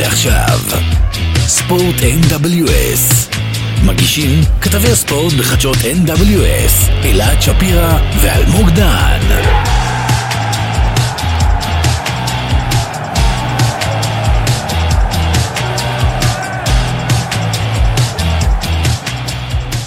ועכשיו, ספורט NWS. מגישים כתבי הספורט בחדשות NWS, אלעד שפירא ואלמוג דהן.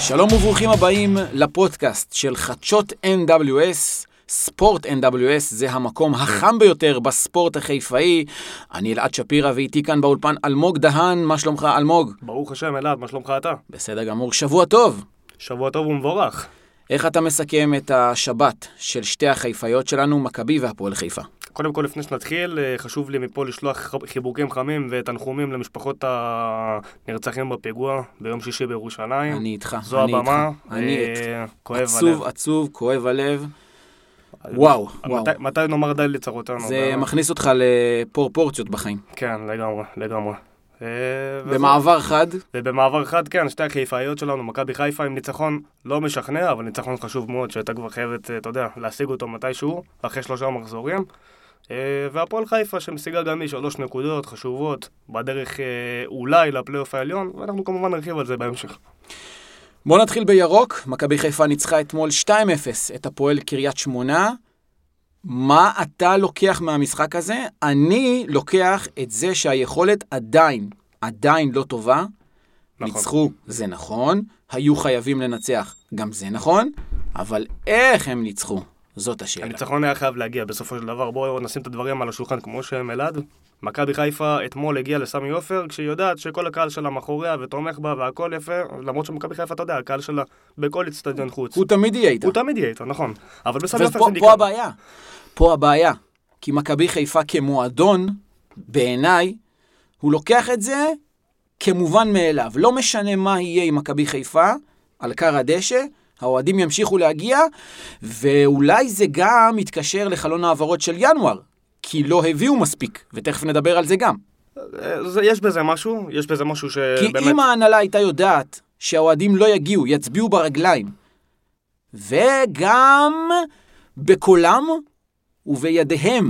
שלום וברוכים הבאים לפודקאסט של חדשות NWS. ספורט NWS זה המקום החם ביותר בספורט החיפאי. אני אלעד שפירא ואיתי כאן באולפן אלמוג דהן, מה שלומך אלמוג? ברוך השם, אלעד, מה שלומך אתה? בסדר גמור, שבוע טוב. שבוע טוב ומבורך. איך אתה מסכם את השבת של שתי החיפאיות שלנו, מכבי והפועל חיפה? קודם כל, לפני שנתחיל, אה, חשוב לי מפה לשלוח חיבוקים חמים ותנחומים למשפחות הנרצחים בפיגוע ביום שישי בירושלים. אני איתך, זו אני הבמה. איתך. אני אה, איתך. עצוב, עצוב, כואב הלב. וואו, וואו. מתי- מתי נאמר די לצרותינו? זה מכניס אותך לפרופורציות בחיים. כן, לגמרי, לגמרי. אה. במעבר חד, ובמעבר חד, כן, שתי החיפאיות שלנו, מכבי חיפה עם ניצחון לא משכנע, אבל ניצחון חשוב מאוד, שהייתה כבר חייבת, אה, אתה יודע, להשיג אותו מתישהו, אחרי שלושה מחזורים. אה, והפועל חיפה שמשיגה גם היא שלוש נקודות חשובות, בדרך אולי לפלייאוף העליון, ואנחנו כמובן נרחיב על זה בהמשך. בואו נתחיל בירוק. מכבי חיפה ניצחה אתמול 2-0 את הפועל קריית שמונה. מה אתה לוקח מהמשחק הזה? אני לוקח את זה שהיכולת עדיין, עדיין לא טובה. נכון. ניצחו, זה נכון. היו חייבים לנצח, גם זה נכון. אבל איך הם ניצחו? זאת השאלה. הניצחון היה חייב להגיע בסופו של דבר, בואו נשים את הדברים על השולחן כמו שהם אלעד. מכבי חיפה אתמול הגיעה לסמי עופר, כשהיא יודעת שכל הקהל שלה מאחוריה ותומך בה והכל יפה, למרות שמכבי חיפה, אתה יודע, הקהל שלה בכל אצטדיון חוץ. הוא תמיד יהיה איתה. הוא תמיד יהיה איתו, נכון. אבל בסמי עופר ופה זה פה ניכר. הבעיה. פה הבעיה. כי מכבי חיפה כמועדון, בעיניי, הוא לוקח את זה כמובן מאליו. לא משנה מה יהיה עם מכבי חיפה, על כר הדשא, האוהדים ימשיכו להגיע, ואולי זה גם יתקשר לחלון העברות של ינואר, כי לא הביאו מספיק, ותכף נדבר על זה גם. זה- יש בזה משהו, יש בזה משהו כי שבאמת... אם ההנהלה הייתה יודעת שהאוהדים לא יגיעו, יצביעו ברגליים, וגם בקולם ובידיהם.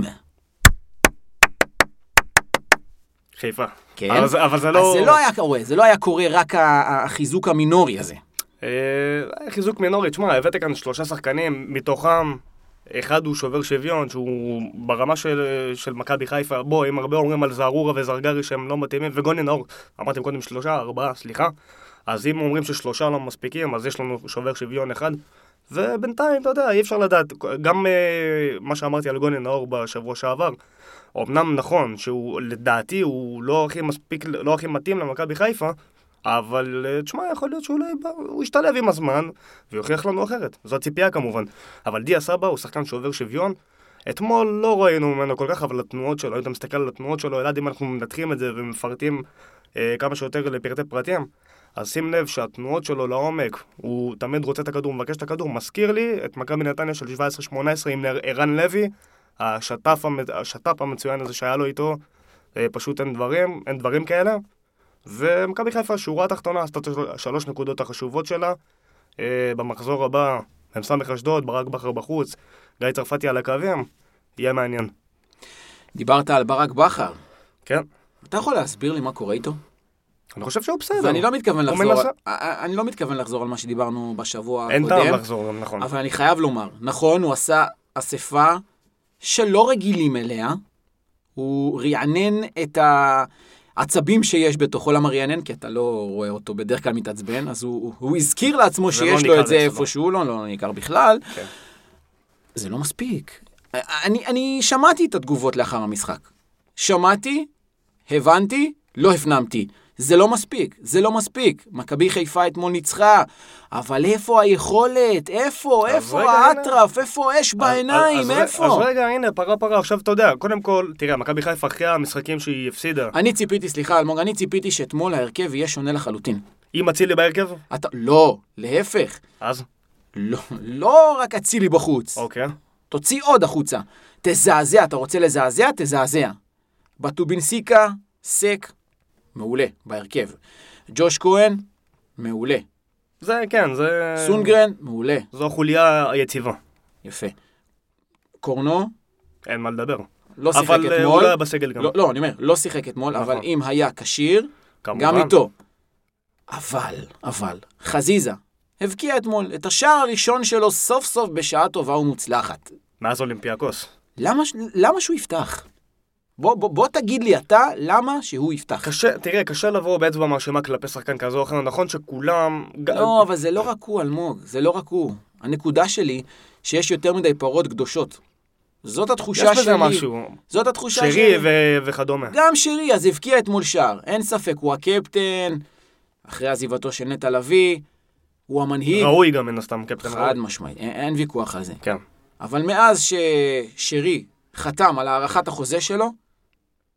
חיפה. כן. אבל זה- אבל זה לא... אז זה לא היה קורה, זה לא היה קורה רק החיזוק המינורי הזה. אה, חיזוק מינורי, תשמע, הבאת כאן שלושה שחקנים, מתוכם אחד הוא שובר שוויון, שהוא ברמה של, של מכבי חיפה, בוא, אם הרבה אומרים על זערורה וזרגרי שהם לא מתאימים, וגוני נאור, אמרתם קודם שלושה, ארבעה, סליחה, אז אם אומרים ששלושה לא מספיקים, אז יש לנו שובר שוויון אחד, ובינתיים, אתה יודע, אי אפשר לדעת, גם אה, מה שאמרתי על גוני נאור בשבוע שעבר, אמנם נכון שהוא, לדעתי, הוא לא הכי מספיק, לא הכי מתאים למכבי חיפה, אבל אה, תשמע, יכול להיות שאולי הוא ישתלב עם הזמן ויוכיח לנו אחרת. זו הציפייה כמובן. אבל דיה סבא הוא שחקן שובר שוויון. אתמול לא ראינו ממנו כל כך, אבל התנועות שלו, היית מסתכל על התנועות שלו, אלעד, אם אנחנו מנתחים את זה ומפרטים אה, כמה שיותר לפרטי פרטים, אז שים לב שהתנועות שלו לעומק, הוא תמיד רוצה את הכדור, מבקש את הכדור, מזכיר לי את מכבי נתניה של 17-18 עם ערן לוי, השת"פ, המצ- השת"פ המצוין הזה שהיה לו איתו, אה, פשוט אין דברים, אין דברים כאלה. ומכבי חיפה, שורה תחתונה, עשתה את השל- השלוש נקודות החשובות שלה. אה, במחזור הבא, מ"ס אשדוד, ברק בכר בחוץ, גיא צרפתי על הקווים, יהיה מעניין. דיברת על ברק בכר. כן, אתה יכול להסביר לי מה קורה איתו? אני חושב שהוא בסדר. ואני לא מתכוון לחזור, מנסה. על- אני לא מתכוון לחזור על מה שדיברנו בשבוע אין הקודם, טעם לחזור, גם נכון. אבל אני חייב לומר, נכון, הוא עשה אספה שלא רגילים אליה, הוא רענן את העצבים שיש בתוכו, למה רענן? כי אתה לא רואה אותו בדרך כלל מתעצבן, אז הוא, הוא הזכיר לעצמו לא שיש לו ניכר את זה. איפשהו, לא, לא ניכר בכלל. כן. זה לא מספיק. אני, אני שמעתי את התגובות לאחר המשחק. שמעתי, הבנתי, לא הפנמתי. זה לא מספיק, זה לא מספיק. מכבי חיפה אתמול ניצחה, אבל איפה היכולת? איפה? איפה האטרף? איפה האש בעיניים? אז- אז- איפה? אז רגע, הנה, פרה פרה, עכשיו אתה יודע, קודם כל, תראה, מכבי חיפה אחרי המשחקים שהיא הפסידה, אני ציפיתי, סליחה אלמוג, אני ציפיתי שאתמול ההרכב יהיה שונה לחלוטין. עם אצילי בהרכב, אתה, לא, להפך. אז, לא, לא רק אצילי בחוץ. אוקיי. תוציא עוד החוצה. תזעזע, אתה רוצה לזעזע? תזעזע. בטובינסיקה, סק, מעולה, בהרכב. ג'וש כהן, מעולה. זה, כן, זה... סונגרן, מעולה. זו החוליה היציבה. יפה. קורנו, אין מה לדבר. לא שיחק אבל אה, הוא אתמול. לא היה בסגל גם. לא, לא, אני אומר, לא שיחק אתמול, אבל נכון. אם היה כשיר. גם איתו. אבל, אבל, חזיזה הבקיע אתמול את השער הראשון שלו סוף סוף בשעה טובה ומוצלחת. מאז אולימפיאקוס. למה, למה שהוא יפתח? בוא, בוא, בוא תגיד לי אתה, למה שהוא יפתח. קשה, תראה, קשה לבוא באצבע מאשימה כלפי שחקן כזה או אחר, נכון שכולם... לא, אבל זה לא רק הוא, אלמוג, זה לא רק הוא. הנקודה שלי, שיש יותר מדי פרות קדושות. זאת התחושה יש שלי. בזה משהו. זאת התחושה שרי שלי. ו- וכדומה. גם שרי, אז הבקיע אתמול שער. אין ספק, הוא הקפטן, אחרי עזיבתו של נטע לביא, הוא המנהיג. ראוי גם מן הסתם, קפטן חד ראוי. משמעית, אין, אין ויכוח על זה. כן. אבל מאז ששרי חתם על הארכת החוזה שלו,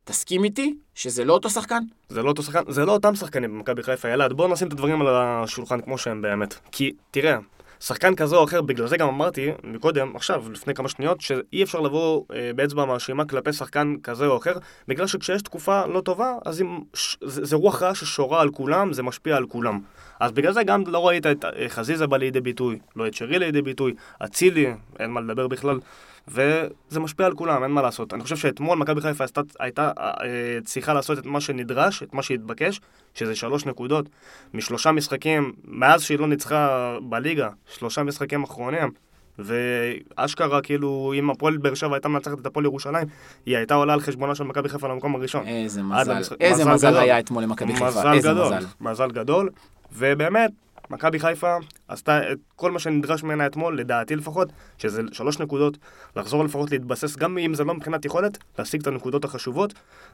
תסכים איתי שזה לא אותו שחקן? זה לא אותו שחקן, זה לא אותם שחקנים במכבי חיפה, ילד, בואו נשים את הדברים על השולחן כמו שהם באמת. כי, תראה, שחקן כזה או אחר, בגלל זה גם אמרתי מקודם, עכשיו, לפני כמה שניות, שאי אפשר לבוא אה, באצבע מאשימה כלפי שחקן כזה או אחר, בגלל שכשיש תקופה לא טובה, אז אם, ש, זה, זה רוח רעה ששורה על כולם, זה משפיע על כולם. אז בגלל זה גם לא ראית את אה, חזיזה בא לידי ביטוי, לא את שרי לידי ביטוי, אצילי, אין מה לדבר בכלל. וזה משפיע על כולם, אין מה לעשות. אני חושב שאתמול מכבי חיפה עשתה, הייתה אה, אה, צריכה לעשות את מה שנדרש, את מה שהתבקש, שזה שלוש נקודות, משלושה משחקים, מאז שהיא לא ניצחה בליגה, שלושה משחקים אחרונים, ואשכרה, כאילו, אם הפועל באר שבע הייתה מנצחת את הפועל ירושלים, היא הייתה עולה על חשבונה של מכבי חיפה למקום הראשון. איזה מזל. המשחק- איזה מזל מזל. היה אתמול למכבי חיפה. איזה גדול, מזל. מזל גדול, ובאמת, מכבי חיפה עשתה את כל מה שנדרש ממנה אתמול, לדעתי לפחות, שזה שלוש נקודות, לחזור לפחות להתבסס, גם אם זה לא מבחינת יכולת, להשיג את הנקודות החשובות,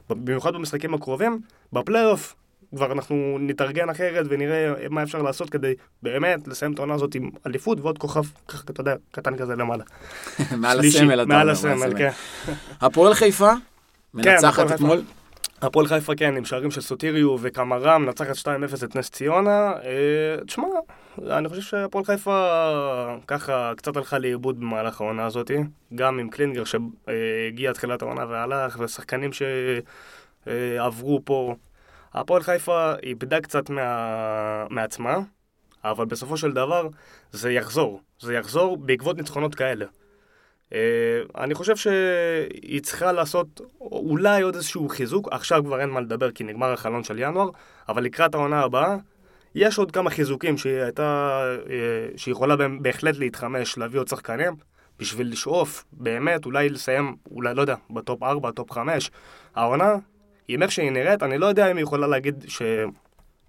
במיוחד במשחקים הקרובים, בפלייאוף. כבר אנחנו נתארגן אחרת ונראה מה אפשר לעשות כדי באמת לסיים את העונה הזאת עם אליפות ועוד כוכב, ככה, אתה יודע, קטן כזה למעלה. מעל הסמל, אתה אומר. מעל הסמל, כן. הפועל חיפה, מנצחת הפועל חיפה. אתמול. הפועל חיפה כן, עם שערים של סוטיריו וקמרה, מנצחת 2-0 את נס ציונה. אה, תשמע, אני חושב שהפועל חיפה ככה קצת הלכה לאיבוד במהלך העונה הזאת, גם עם קלינגר שהגיע תחילת העונה והלך, ושחקנים שעברו פה. הפועל חיפה איבדה קצת מה... מעצמה, אבל בסופו של דבר זה יחזור. זה יחזור בעקבות ניצחונות כאלה. Uh, אני חושב שהיא צריכה לעשות אולי עוד איזשהו חיזוק, עכשיו כבר אין מה לדבר כי נגמר החלון של ינואר, אבל לקראת העונה הבאה, יש עוד כמה חיזוקים שהיא הייתה, uh, שהיא יכולה בהחלט להתחמש, להביא עוד שחקנים, בשביל לשאוף, באמת, אולי לסיים, אולי, לא יודע, בטופ 4, טופ 5. העונה, עם איך שהיא נראית, אני לא יודע אם היא יכולה להגיד ש...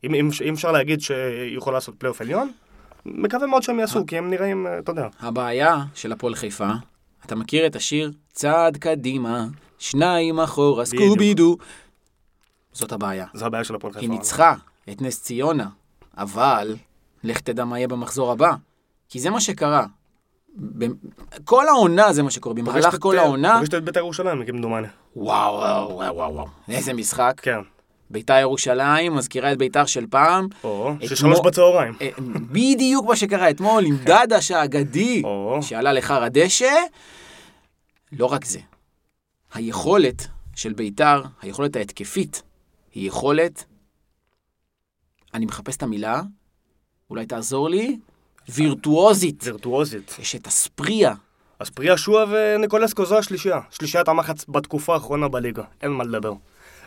אם, אם, אם אפשר להגיד שהיא יכולה לעשות פלייאוף עליון, מקווה מאוד שהם יעשו, כי הם נראים, אה, אתה יודע. הבעיה של הפועל חיפה, אתה מכיר את השיר צעד קדימה, שניים אחורה. סקובי דו. זאת הבעיה. זו הבעיה של הפועל חיפה. היא ניצחה את נס ציונה, אבל לך תדע מה יהיה במחזור הבא. כי זה מה שקרה. ב- כל העונה זה מה שקורה, במהלך כל העונה, פוגשת את בית"ר ירושלים, כמדומני. וואו וואו וואו וואו, איזה משחק. כן. ביתר ירושלים מזכירה את ביתר של פעם. או, אתמול- ששלוש בצהריים. אה, בדיוק מה שקרה אתמול עם דדש האגדי, או, שעלה לחר הדשא. לא רק זה, היכולת של ביתר, היכולת ההתקפית, היא יכולת, אני מחפש את המילה, אולי תעזור לי, וירטואוזית. וירטואוזית. יש את הספריה. אז פריה שועה וניקולסקו זו השלישייה. שלישיית המחץ בתקופה האחרונה בליגה. אין מה לדבר.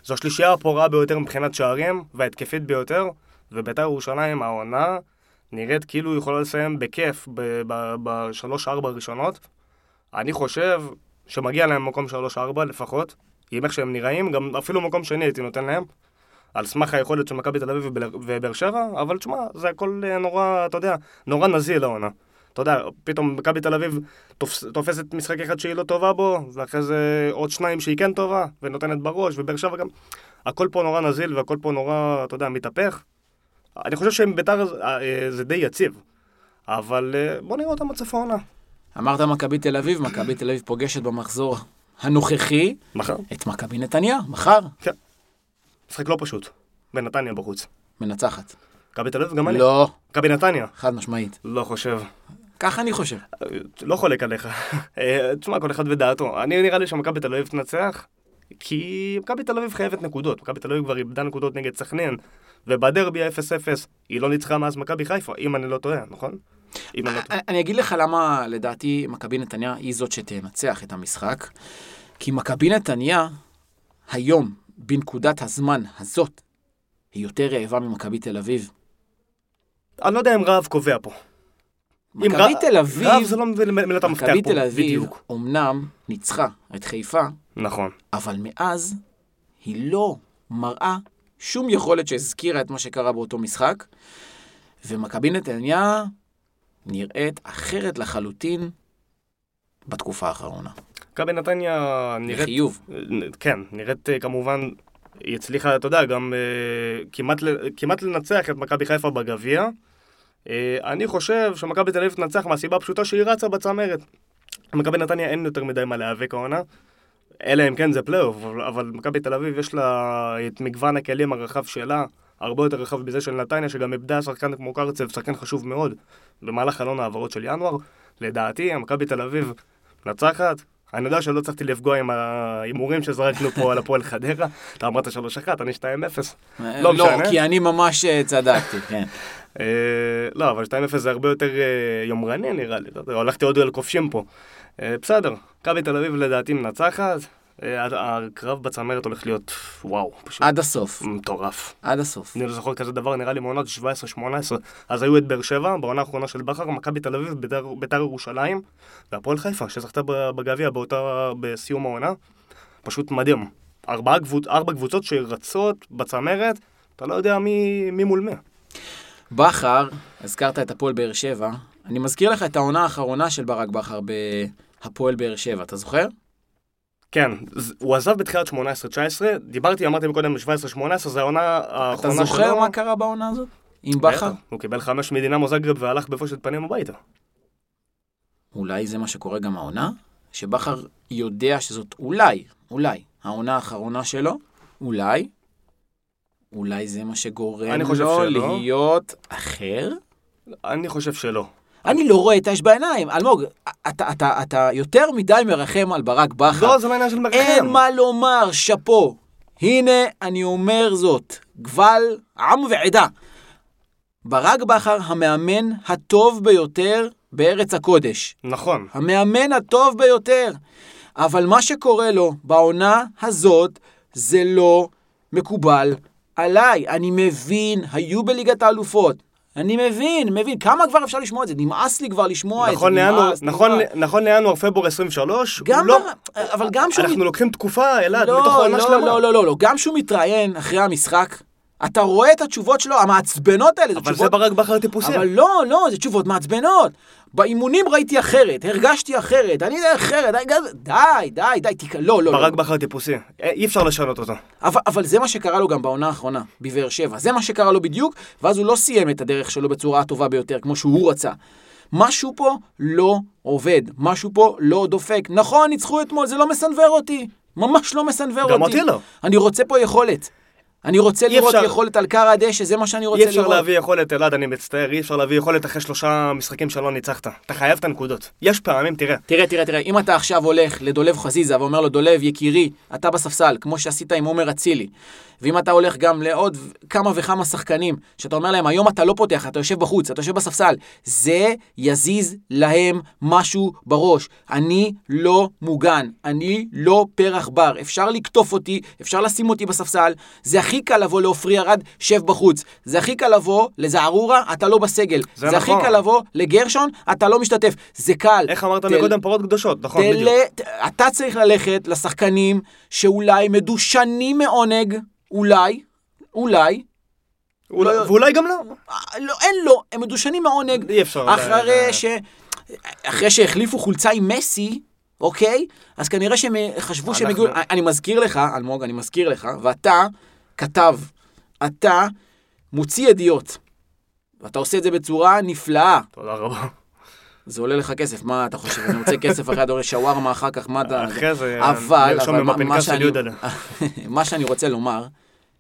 זו השלישייה הפורה ביותר מבחינת שערים, וההתקפית ביותר, ובית"ר ירושלים העונה נראית כאילו יכולה לסיים בכיף בשלוש-ארבע הראשונות. אני חושב שמגיע להם מקום שלוש-ארבע לפחות, עם איך שהם נראים, גם אפילו מקום שני הייתי נותן להם. על סמך היכולת של מכבי תל אביב ובאר שבע, אבל תשמע, זה הכל אה, נורא, אתה יודע, נורא נזיל העונה. אתה יודע, פתאום מכבי תל אביב תופס, תופסת משחק אחד שהיא לא טובה בו, ואחרי זה עוד שניים שהיא כן טובה, ונותנת בראש, ובאר שבע גם... הכל פה נורא נזיל, והכל פה נורא, אתה יודע, מתהפך. אני חושב שעם ביתר אה, אה, זה די יציב, אבל אה, בוא נראה אותם עד סוף העונה. אמרת מכבי תל אביב, מכבי תל אביב פוגשת במחזור הנוכחי מחר? את מכבי נתניה, מחר, משחק לא פשוט. בנתניה בחוץ. מנצחת. מכבי תל אביב גם אני. לא, מכבי נתניה. חד משמעית. לא חושב. ככה אני חושב. לא חולק עליך. אה, תשמע, כל אחד ודעתו. אני נראה לי שמכבי תל אביב תנצח, כי מכבי תל אביב חייבת נקודות. מכבי תל אביב כבר איבדה נקודות נגד סכנין, ובדרבי ה-0-0 היא לא ניצחה מאז מכבי חיפה, אם אני לא טועה, נכון? אם אני לא טועה. אני אגיד לך למה לדעתי מכבי נתניה היא זאת שתנצח את המשחק. כי מכבי נתניה, היום, בנקודת הזמן הזאת, היא יותר רעבה ממכבי תל אביב. אני לא יודע אם רהב קובע פה. מכבי תל אביב, רהב זה לא מילת המפתח פה. מכבי תל אביב, בדיוק. אמנם ניצחה את חיפה, נכון. אבל מאז היא לא מראה שום יכולת שהזכירה את מה שקרה באותו משחק, ומכבי נתניה נראית אחרת לחלוטין בתקופה האחרונה. מכבי נתניה נראית... לחיוב. כן, נראית אה, כמובן, היא הצליחה, אתה יודע, גם אה, כמעט, כמעט לנצח את מכבי חיפה בגביע. אה, אני חושב שמכבי תל אביב תנצח מהסיבה הפשוטה שהיא רצה בצמרת. למכבי נתניה אין יותר מדי מה להיאבק העונה. אלא אם כן זה פלייאוף, אבל, מכבי תל אביב יש לה את מגוון הכלים הרחב שלה, הרבה יותר רחב מזה של נתניה, שגם איבדה שחקן כמו קרצב, שחקן חשוב מאוד, במהלך חלון העברות של ינואר. לדעתי, מכבי תל אביב מנצחת. אני יודע שלא הצלחתי לפגוע עם ההימורים שזרקנו פה על הפועל חדרה. אתה אמרת 3-1, אני 2-0. לא משנה. כי אני ממש אה, צדקתי, כן. אה, לא, אבל 2-0 זה הרבה יותר אה, יומרני נראה לי, הלכתי עוד על כובשים פה. אה, בסדר, מכבי תל אביב לדעתי מנצחת, הקרב בצמרת הולך להיות וואו, פשוט עד הסוף, מטורף. עד הסוף. אני לא זוכר כזה דבר, נראה לי מעונות 17-18, אז היו את באר שבע, בעונה האחרונה של בכר, מכבי תל אביב, בית"ר- בית"ר ירושלים, והפועל חיפה, שזכתה בגביע בסיום העונה. פשוט מדהים. קבוצ... ארבע קבוצות שרצות בצמרת, אתה לא יודע מי, מי מול מי. בכר, הזכרת את הפועל באר שבע, אני מזכיר לך את העונה האחרונה של ברק בכר בהפועל באר שבע, אתה זוכר? כן, הוא עזב בתחילת 18-19, דיברתי, אמרתי מקודם, ב-17-18, זה העונה האחרונה אתה שלו. זוכר מה קרה בעונה הזאת? עם בכר? הוא קיבל חמש מדינמו זגרב והלך בבושת פנים הביתה. אולי זה מה שקורה גם העונה? שבכר יודע שזאת אולי, אולי, העונה האחרונה שלו? אולי? אולי זה מה שגורם לו שלא. להיות אחר? אני חושב שלא. אני לא רואה את האש בעיניים. אלמוג, אתה, אתה, אתה יותר מדי מרחם על ברק בכר. לא, זה לא עניין של מרחם. אין מה לומר, שאפו. הנה, אני אומר זאת, גבל עם ועדה. ברק בכר המאמן הטוב ביותר בארץ הקודש. נכון. המאמן הטוב ביותר. אבל מה שקורה לו בעונה הזאת זה לא מקובל עליי. אני מבין, היו בליגת האלופות. אני מבין, מבין. כמה כבר אפשר לשמוע את זה? נמאס לי כבר לשמוע נכון את זה. לינואר, נמאס, נכון, נמאס. נכון לינואר, פברואר 23, גם, לא... אבל גם שהוא... אנחנו לוקחים תקופה, אלעד, לא, מתוך העונה לא, שלמה. לא, לא, לא, לא, גם שהוא מתראיין אחרי המשחק, אתה רואה את התשובות שלו, המעצבנות האלה, זה אבל זה תשובות... ברק בכר טיפוסי. אבל לא, לא, זה תשובות מעצבנות. באימונים ראיתי אחרת, הרגשתי אחרת, אני יודע אחרת, די, די, די, די, תיק... לא, לא, ברק לא. בכר טיפוסי. אה, אי אפשר לשנות אותו. אבל, אבל זה מה שקרה לו גם בעונה האחרונה, בבאר שבע. זה מה שקרה לו בדיוק, ואז הוא לא סיים את הדרך שלו בצורה הטובה ביותר, כמו שהוא רצה. משהו פה לא עובד, משהו פה לא דופק. נכון, ניצחו אתמול, זה לא מסנוור אותי. ממש לא מסנוור אותי. גם אותי לא. אני רוצה פה יכולת. אני רוצה אי לראות אפשר- יכולת על קר הדשא, זה מה שאני רוצה אי לראות. אפשר להביא יכולת, אלעד, אני מצטער, אי אפשר להביא יכולת אחרי שלושה משחקים שלא ניצחת. אתה חייב את הנקודות. יש פעמים, תראה. תראה, תראה, תראה, אם אתה עכשיו הולך לדולב חזיזה ואומר לו, דולב, יקירי, אתה בספסל, כמו שעשית עם עומר אצילי, ואם אתה הולך גם לעוד כמה וכמה שחקנים, שאתה אומר להם, היום אתה לא פותח, אתה יושב בחוץ, אתה יושב בספסל, זה יזיז להם משהו בראש. אני לא מוגן, אני לא פרח בר, אפשר לקטוף אותי, אפשר לשים אותי בספסל, זה הכי קל לבוא לעופרי ארד, שב בחוץ. זה הכי קל לבוא לזערורה, אתה לא בסגל. זה זה הכי נכון. קל לבוא לגרשון, אתה לא משתתף. זה קל. איך אמרת תל- מקודם פרות קדושות, נכון, בדיוק. תל... ת- אתה צריך ללכת לשחקנים שאולי מדושנים מעונג, אולי, אולי, אולי- לא- ואולי גם לא. אה, לא, אין לו, הם מדושנים מעונג. אי אפשר. אחרי ש... אחרי שהחליפו חולצה עם מסי, אוקיי? אז כנראה שהם חשבו שהם הגיעו... אני מזכיר לך, אלמוג, אני מזכיר לך, ואתה כתב, אתה מוציא ידיעות. ואתה עושה את זה בצורה נפלאה. תודה רבה. זה עולה לך כסף, מה אתה חושב? אני רוצה כסף אחרי הדורש שווארמה אחר כך, מה אתה... אחרי זה, אבל, אבל מה- מה של שאני-. מה שאני רוצה לומר,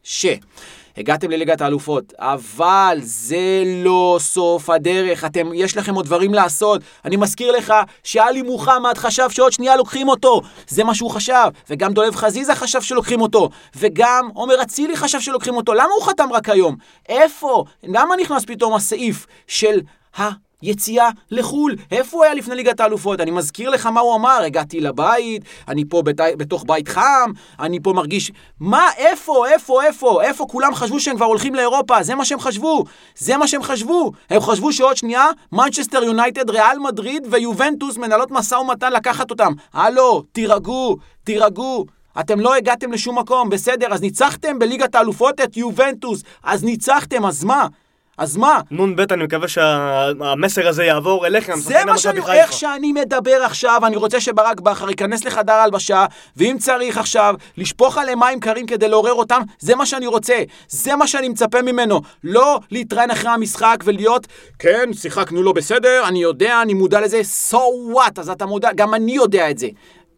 שהגעתם לליגת האלופות, אבל זה לא סוף הדרך, אתם, יש לכם עוד דברים לעשות. אני מזכיר לך שאלי מוחמד חשב שעוד שנייה לוקחים אותו, זה מה שהוא חשב, וגם דולב חזיזה חשב שלוקחים אותו, וגם עומר אצילי חשב שלוקחים אותו, למה הוא חתם רק היום? איפה? למה נכנס פתאום הסעיף של ה... יציאה לחו"ל. איפה הוא היה לפני ליגת האלופות? אני מזכיר לך מה הוא אמר, הגעתי לבית, אני פה בת... בתוך בית חם, אני פה מרגיש... מה, איפה, איפה, איפה, איפה כולם חשבו שהם כבר הולכים לאירופה? זה מה שהם חשבו. זה מה שהם חשבו. הם חשבו שעוד שנייה, מנצ'סטר יונייטד, ריאל מדריד ויובנטוס מנהלות משא ומתן לקחת אותם. הלו, תירגעו, תירגעו. אתם לא הגעתם לשום מקום, בסדר, אז ניצחתם בליגת האלופות את יובנטוס, אז ניצחתם, אז מה? אז מה? נ"ב, אני מקווה שהמסר הזה יעבור אליכם. זה מה שאני. איך שאני מדבר עכשיו, אני רוצה שברק בכר ייכנס לחדר ההלבשה, ואם צריך עכשיו לשפוך עליהם מים קרים כדי לעורר אותם, זה מה שאני רוצה. זה מה שאני מצפה ממנו. לא להתראיין אחרי המשחק ולהיות, כן, שיחקנו לא בסדר, אני יודע, אני מודע לזה, so what? אז אתה מודע, גם אני יודע את זה.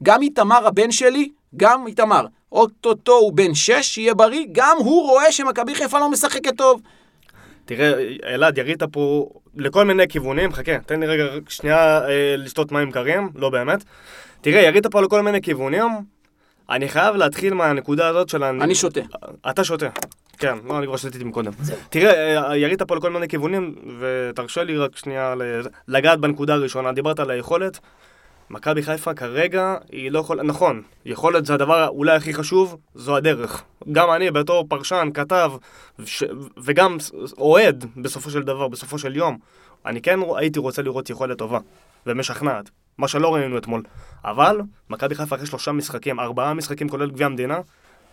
גם איתמר הבן שלי, גם איתמר, אוטוטו הוא בן שש, שיהיה בריא, גם הוא רואה שמכבי חיפה לא משחקת טוב. תראה, אלעד, ירית פה לכל מיני כיוונים, חכה, תן לי רגע שנייה אה, לשתות מים קרים, לא באמת. תראה, ירית פה לכל מיני כיוונים, אני חייב להתחיל מהנקודה הזאת של... אני שותה. אתה שותה. כן, לא, אני כבר שתיתי מקודם. תראה, אה, ירית פה לכל מיני כיוונים, ותרשה לי רק שנייה לגעת בנקודה הראשונה. דיברת על היכולת. מכבי חיפה כרגע היא לא יכולה, נכון, יכולת זה הדבר אולי הכי חשוב, זו הדרך. גם אני בתור פרשן, כתב, ש... וגם אוהד בסופו של דבר, בסופו של יום, אני כן הייתי רוצה לראות יכולת טובה ומשכנעת, מה שלא ראינו אתמול. אבל, מכבי חיפה אחרי שלושה משחקים, ארבעה משחקים כולל גביע המדינה,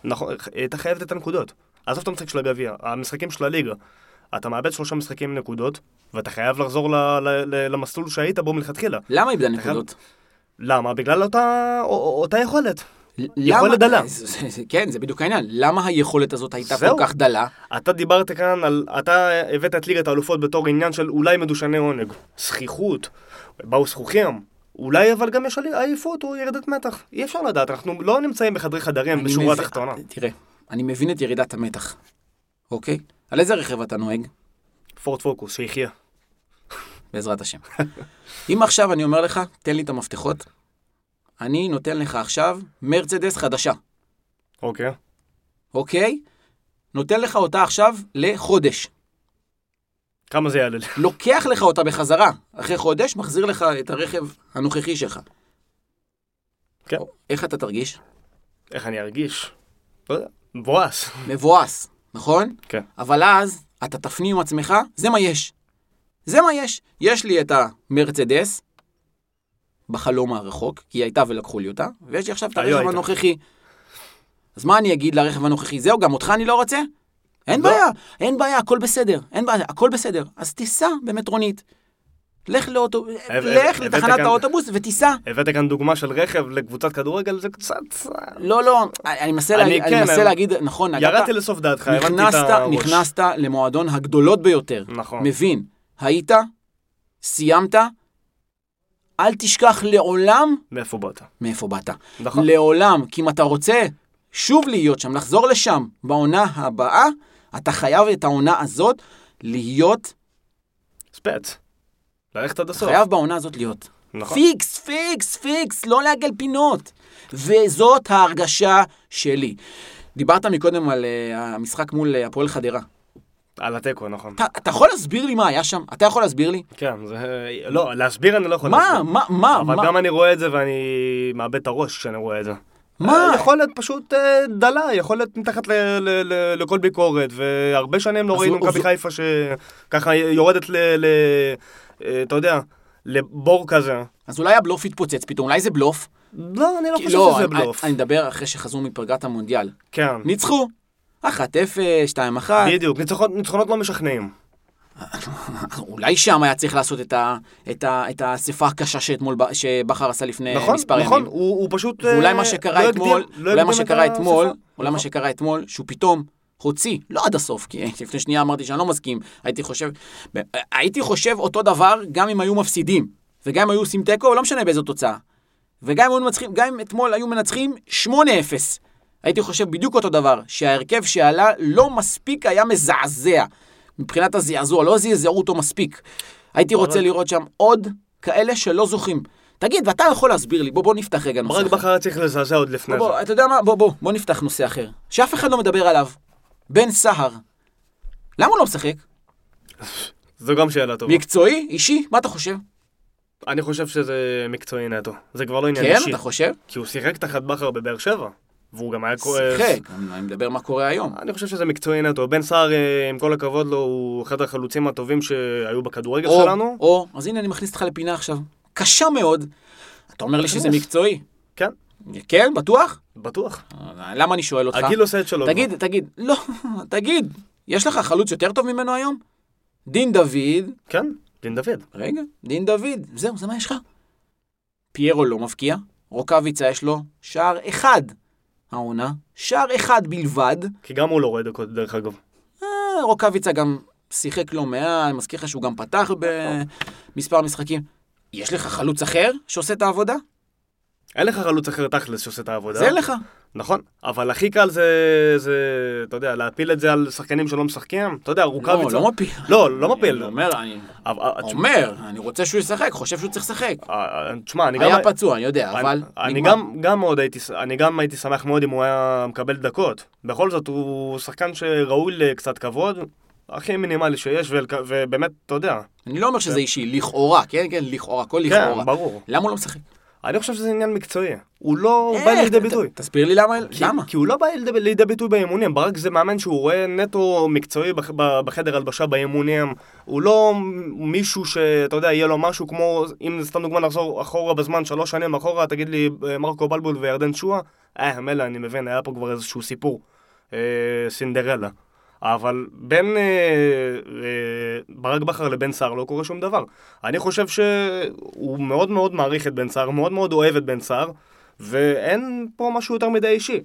נכון, הייתה חייבת את הנקודות. עזוב את המשחק של הגביע, המשחקים של הליגה. אתה מאבד שלושה משחקים עם נקודות, ואתה חייב לחזור ל- ל- ל- למסלול שהיית בו מלכתחילה. למה איבדה חייב- נקודות? למה? בגלל אותה, אותה יכולת. יכולת דלה. כן, זה בדיוק העניין. למה היכולת הזאת הייתה. כל כך דלה? אתה דיברת כאן על... אתה הבאת את ליגת האלופות בתור עניין של אולי מדושני עונג. זכיחות, באו זכוכים. אולי אבל גם יש עייפות או ירידת מתח. אי אפשר לדעת, אנחנו לא נמצאים בחדרי חדרים בשורה התחתונה. תראה, אני מבין את ירידת המתח, אוקיי? על איזה רכב אתה נוהג? פורט פוקוס, שיחיה. בעזרת השם. אם עכשיו אני אומר לך, תן לי את המפתחות, אני נותן לך עכשיו מרצדס חדשה, אוקיי. אוקיי? נותן לך אותה עכשיו לחודש. כמה זה יעלה? לוקח לך אותה בחזרה, אחרי חודש, מחזיר לך את הרכב הנוכחי שלך. כן. איך אתה תרגיש? איך אני ארגיש? לא יודע. מבואס. מבואס, נכון? כן. אבל אז אתה תפנים עם עצמך, זה מה יש. זה מה יש. יש לי את המרצדס, בחלום הרחוק, כי היא הייתה ולקחו לי אותה, ויש לי עכשיו את היו הרכב הייתה. הנוכחי. אז מה אני אגיד לרכב הנוכחי? זהו, גם אותך אני לא רוצה? אין לא. בעיה, אין בעיה, הכל בסדר, אין בעיה, הכל בסדר. אז תיסע במטרונית. לך לאוטו... לך לתחנת כאן- האוטובוס ותיסע. הבאת כאן דוגמה של רכב לקבוצת כדורגל, זה קצת... לא, לא, אני מנסה אני להגיד, אני כן, מנסה להגיד, נכון, ירדתי לסוף דעתך, הבנתי את הראש. נכנסת למועדון הגדולות ביותר. נכון. מבין, היית, סיימת, אל תשכח לעולם מאיפה באת? מאיפה באת. נכון. לעולם, כי אם אתה רוצה שוב להיות שם, לחזור לשם בעונה הבאה, אתה חייב את העונה הזאת להיות, ספץ. ללכת עד הסוף. חייב בעונה הזאת להיות. נכון. פיקס, פיקס, פיקס, לא לעגל פינות. וזאת ההרגשה שלי. דיברת מקודם על uh, המשחק מול uh, הפועל חדרה. על התיקו, נכון. אתה, אתה יכול להסביר לי מה היה שם? אתה יכול להסביר לי? כן, זה... לא, להסביר אני לא יכול מה, להסביר. מה, מה, אבל מה? גם אני רואה את זה ואני מאבד את הראש כשאני רואה את זה. מה? אה, יכולת פשוט אה, דלה, יכולת מתחת ל- ל- ל- לכל ביקורת, והרבה שנים לא ראינו מכבי חיפה שככה יורדת ל... ל- אה, אתה יודע, לבור כזה. אז אולי הבלוף יתפוצץ פתאום, אולי זה בלוף? לא, אני לא חושב לא, שזה אני- בלוף. אני מדבר אחרי שחזרו מפגרת המונדיאל. כן, ניצחו. 1-0, 2-1. בדיוק, ניצחונות- ניצחונות לא משכנעים. אולי שם היה צריך לעשות את ה- את ה- את האספה הקשה שאתמול, שבכר עשה לפני נכון, מספר נכון, ימים. הוא הוא פשוט... ואולי אה, מה לא שקרה הקדים- אתמול, לא אולי מה הקדים את שקרה אתמול. אולי מה נכון. שקרה אתמול, שהוא פתאום הוציא, לא עד הסוף, כי לפני שנייה אמרתי שאני לא מסכים, הייתי חושב, הייתי חושב אותו דבר גם אם היו מפסידים, וגם אם היו עושים תיקו, לא משנה באיזו תוצאה. וגם אם מנצחים, גם אם אתמול היו מנצחים 8-0, הייתי חושב בדיוק אותו דבר, שההרכב שעלה לא מספיק היה מזעזע. מבחינת הזעזוע, לא זעזעו אותו מספיק. הייתי רוצה לראות שם עוד כאלה שלא זוכים. תגיד, ואתה יכול להסביר לי, בוא, בוא נפתח רגע נושא ברק אחר. בכר היה צריך לזעזע עוד לפני בוא, זה. אתה יודע מה? בוא, בוא, בוא נפתח נושא אחר. שאף אחד לא מדבר עליו. בן סהר. למה הוא לא משחק? זו גם שאלה טובה. מקצועי? אישי? מה אתה חושב? אני חושב שזה מקצועי נטו. זה כבר לא עניין כן, אישי. אתה חושב? כי הוא שיחק תחת בכר בבאר שבע. והוא גם היה כועס. שיחק, אני מדבר מה קורה היום. אני חושב שזה מקצועי נטו. בן סער, אה, עם כל הכבוד לו, הוא אחד החלוצים הטובים שהיו בכדורגל או, שלנו. או, אז הנה אני מכניס אותך לפינה עכשיו. קשה מאוד. אתה אומר לי שזה מקצועי. כן, כן, בטוח? בטוח. למה אני שואל אותך? הגיל עושה את שלו. תגיד, תגיד, לא, תגיד, יש לך חלוץ יותר טוב ממנו היום? דין דוד. כן, דין דוד. רגע, דין דוד, זהו, זה מה יש לך. פיירו לא מבקיע, רוקאביצה יש לו שער אחד העונה, שער אחד בלבד. כי גם הוא לא רואה דקות, דרך אגב. אה, רוקאביצה גם שיחק לא מעט, אני מזכיר לך שהוא גם פתח במספר משחקים. יש לך חלוץ אחר שעושה את העבודה? אין לך חלוץ אחר תכלס שעושה את העבודה. זה לך. נכון, אבל הכי קל זה, זה, אתה יודע, להפיל את זה על שחקנים שלא משחקים. אתה יודע, לא, רוקאביצה... לא מפיל. לא, לא מפיל. אני אומר, אני אה, אומר, אני רוצה שהוא ישחק, חושב שהוא צריך לשחק. אה, אה, תשמע, אני גם... היה פצוע, אני יודע, אבל אני. גם, גם מאוד הייתי, אני גם הייתי שמח מאוד אם הוא היה מקבל דקות. בכל זאת, הוא שחקן שראוי לקצת כבוד, הכי מינימלי שיש, ובאמת, אתה יודע. אני לא אומר שזה אישי, לכאורה, כן, כן, לכאורה, הכל כן, לכאורה. ברור. למה הוא לא משחק? אני חושב שזה עניין מקצועי. הוא לא איך? בא לידי ביטוי. תסביר לי למה. כי- למה? כי הוא לא בא לידי, לידי ביטוי באימונים, ברק זה מאמן שהוא רואה נטו מקצועי בח, בחדר הלבשה באימונים, הוא לא מישהו שאתה יודע, יהיה לו משהו כמו, אם סתם דוגמא נחזור אחורה בזמן, שלוש שנים אחורה, תגיד לי אה, מרקו בלבול וירדן שואה, אה, מילא, אני מבין, היה פה כבר איזשהו סיפור, אה, סינדרלה. אבל בין אה, אה, ברק בכר לבן סער לא קורה שום דבר. אני חושב שהוא מאוד מאוד מעריך את בן סער, מאוד מאוד אוהב את בן סער, ואין פה משהו יותר מדי אישי.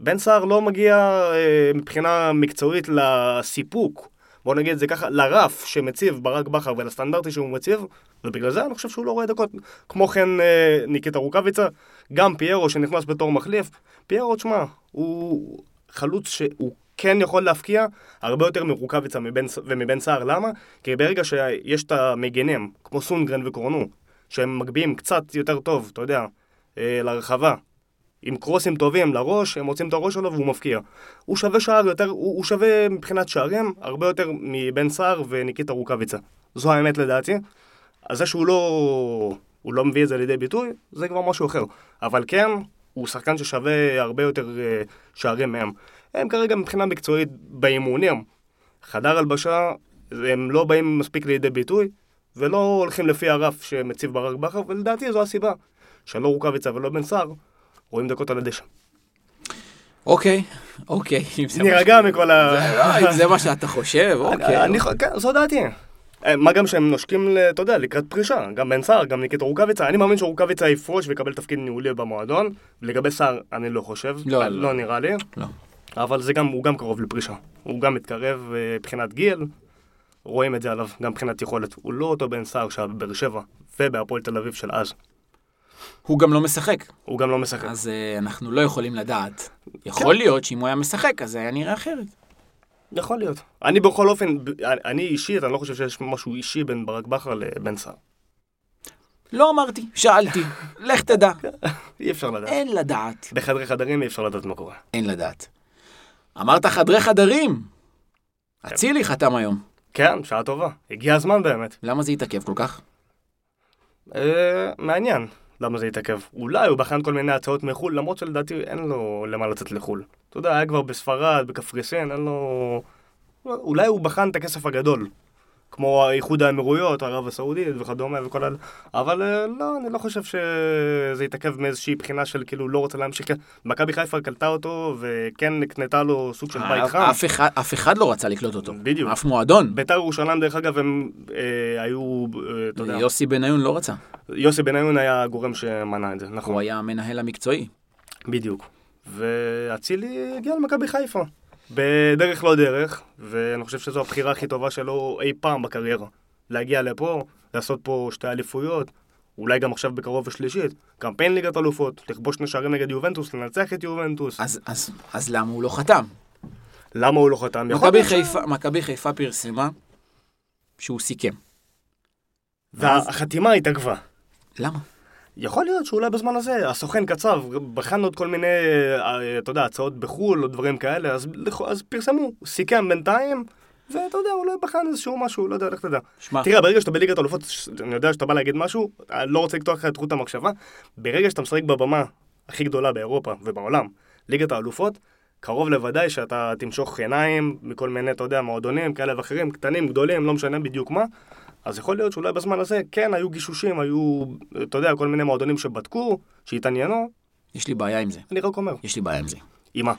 בן סער לא מגיע אה, מבחינה מקצועית לסיפוק, בוא נגיד את זה ככה, לרף שמציב ברק בכר ולסטנדרטי שהוא מציב, ובגלל זה אני חושב שהוא לא רואה דקות. כמו כן אה, ניקיטה רוקאביצה, גם פיירו שנכנס בתור מחליף, פיירו, תשמע, הוא חלוץ שהוא כן יכול להפקיע הרבה יותר מרוקאביצה מבן, ומבן סער, למה? כי ברגע שיש את המגנים, כמו סונגרן וקורנו, שהם מגביהים קצת יותר טוב, אתה יודע, אה, לרחבה, עם קרוסים טובים לראש, הם מוצאים את הראש שלו והוא מבקיע. הוא שווה שער יותר, הוא, הוא שווה מבחינת שערים הרבה יותר מבן סער וניקיטה רוקאביצה. זו האמת לדעתי. אז זה שהוא לא, הוא לא מביא את זה לידי ביטוי, זה כבר משהו אחר. אבל כן, הוא שחקן ששווה הרבה יותר אה, שערים מהם. הם כרגע מבחינה מקצועית באימונים. חדר הלבשה, הם לא באים מספיק לידי ביטוי, ולא הולכים לפי הרף שמציב ברק בכר, ולדעתי זו הסיבה. שלא רוקאביצה ולא בן סער, רואים דקות על הדשא. אוקיי, אוקיי. נירגע מכל ה... לא, אם זה מה שאתה חושב, אוקיי. כן, זו דעתי. אה, מה גם שהם נושקים, אתה יודע, לקראת פרישה. גם בן סער, גם ניקיטה רוקאביצה. אני מאמין שרוקאביצה יפרוש ויקבל תפקיד ניהולי במועדון. לגבי סער, אני לא חושב. לא, אה, לא. לא נראה לי. לא. אבל זה גם, הוא גם קרוב לפרישה. הוא גם מתקרב אה, מבחינת גיל. רואים את זה עליו, גם מבחינת יכולת. הוא לא אותו בן סער שהיה בבאר שבע ובהפועל תל אביב של אז. הוא גם לא משחק, הוא גם לא משחק. אז אה, אנחנו לא יכולים לדעת. יכול להיות שאם הוא היה משחק, אז זה היה נראה אחרת. יכול להיות. אני בכל אופן, אני אישית, אני לא חושב שיש משהו אישי בין ברק בכר לבן סער. לא אמרתי, שאלתי. לך תדע. אי אפשר לדעת. אין לדעת. בחדרי חדרים אי אפשר לדעת מה קורה. אין לדעת. אמרת חדרי חדרים. אצילי חתם היום. כן, שעה טובה. הגיע הזמן באמת. למה זה התעכב כל כך? אה, מעניין למה זה התעכב. אולי הוא בחן כל מיני הצעות מחו"ל, למרות שלדעתי אין לו למה לצאת לחו"ל. אתה יודע, היה כבר בספרד, בקפריסין, אין לו... אולי הוא בחן את הכסף הגדול. כמו איחוד האמירויות, ערב הסעודית וכדומה וכל ה... אבל אה, לא, אני לא חושב שזה התעכב מאיזושהי בחינה של כאילו לא רוצה להמשיך. מכבי חיפה קלטה אותו וכן הקנתה לו סוג של בית חם. אף אחד- אף אחד לא רצה לקלוט אותו. בדיוק. אף מועדון. ביתר ירושלים, דרך אגב, הם אה, היו, אה, אתה יודע, יוסי בניון לא רצה. יוסי בניון היה הגורם שמנע את זה, נכון. הוא היה המנהל המקצועי. בדיוק. ואצילי הגיע למכבי חיפה. בדרך לא דרך, ואני חושב שזו הבחירה הכי טובה שלו אי פעם בקריירה. להגיע לפה, לעשות פה שתי אליפויות, אולי גם עכשיו בקרוב השלישית, קמפיין ליגת אלופות, לכבוש שני שערים נגד יובנטוס, לנצח את יובנטוס. אז- אז- אז למה הוא לא חתם? למה הוא לא חתם? מכבי חיפה- מכבי חיפה פרסמה שהוא סיכם. והחתימה התעכבה. למה? יכול להיות שאולי בזמן הזה הסוכן קצב, בחן עוד כל מיני, אה, אתה יודע, הצעות בחו"ל או דברים כאלה, אז, אז פרסמו, סיכם בינתיים, ואתה יודע, אולי בחן איזשהו משהו, לא יודע, לך תדע. שמע, תראה, ברגע שאתה בליגת האלופות, ש- אני יודע שאתה בא להגיד משהו, אני לא רוצה לקטוע לך את חוט המחשבה, ברגע שאתה משחק בבמה הכי גדולה באירופה ובעולם, ליגת האלופות, קרוב לוודאי שאתה תמשוך עיניים מכל מיני, אתה יודע, מועדונים כאלה ואחרים, קטנים, גדולים, לא משנה בדיוק מה. אז יכול להיות שאולי בזמן הזה, כן, היו גישושים, היו, אתה יודע, כל מיני מועדונים שבדקו, שהתעניינו, יש לי בעיה עם זה. אני רק אומר. יש לי בעיה עם זה. עם מה?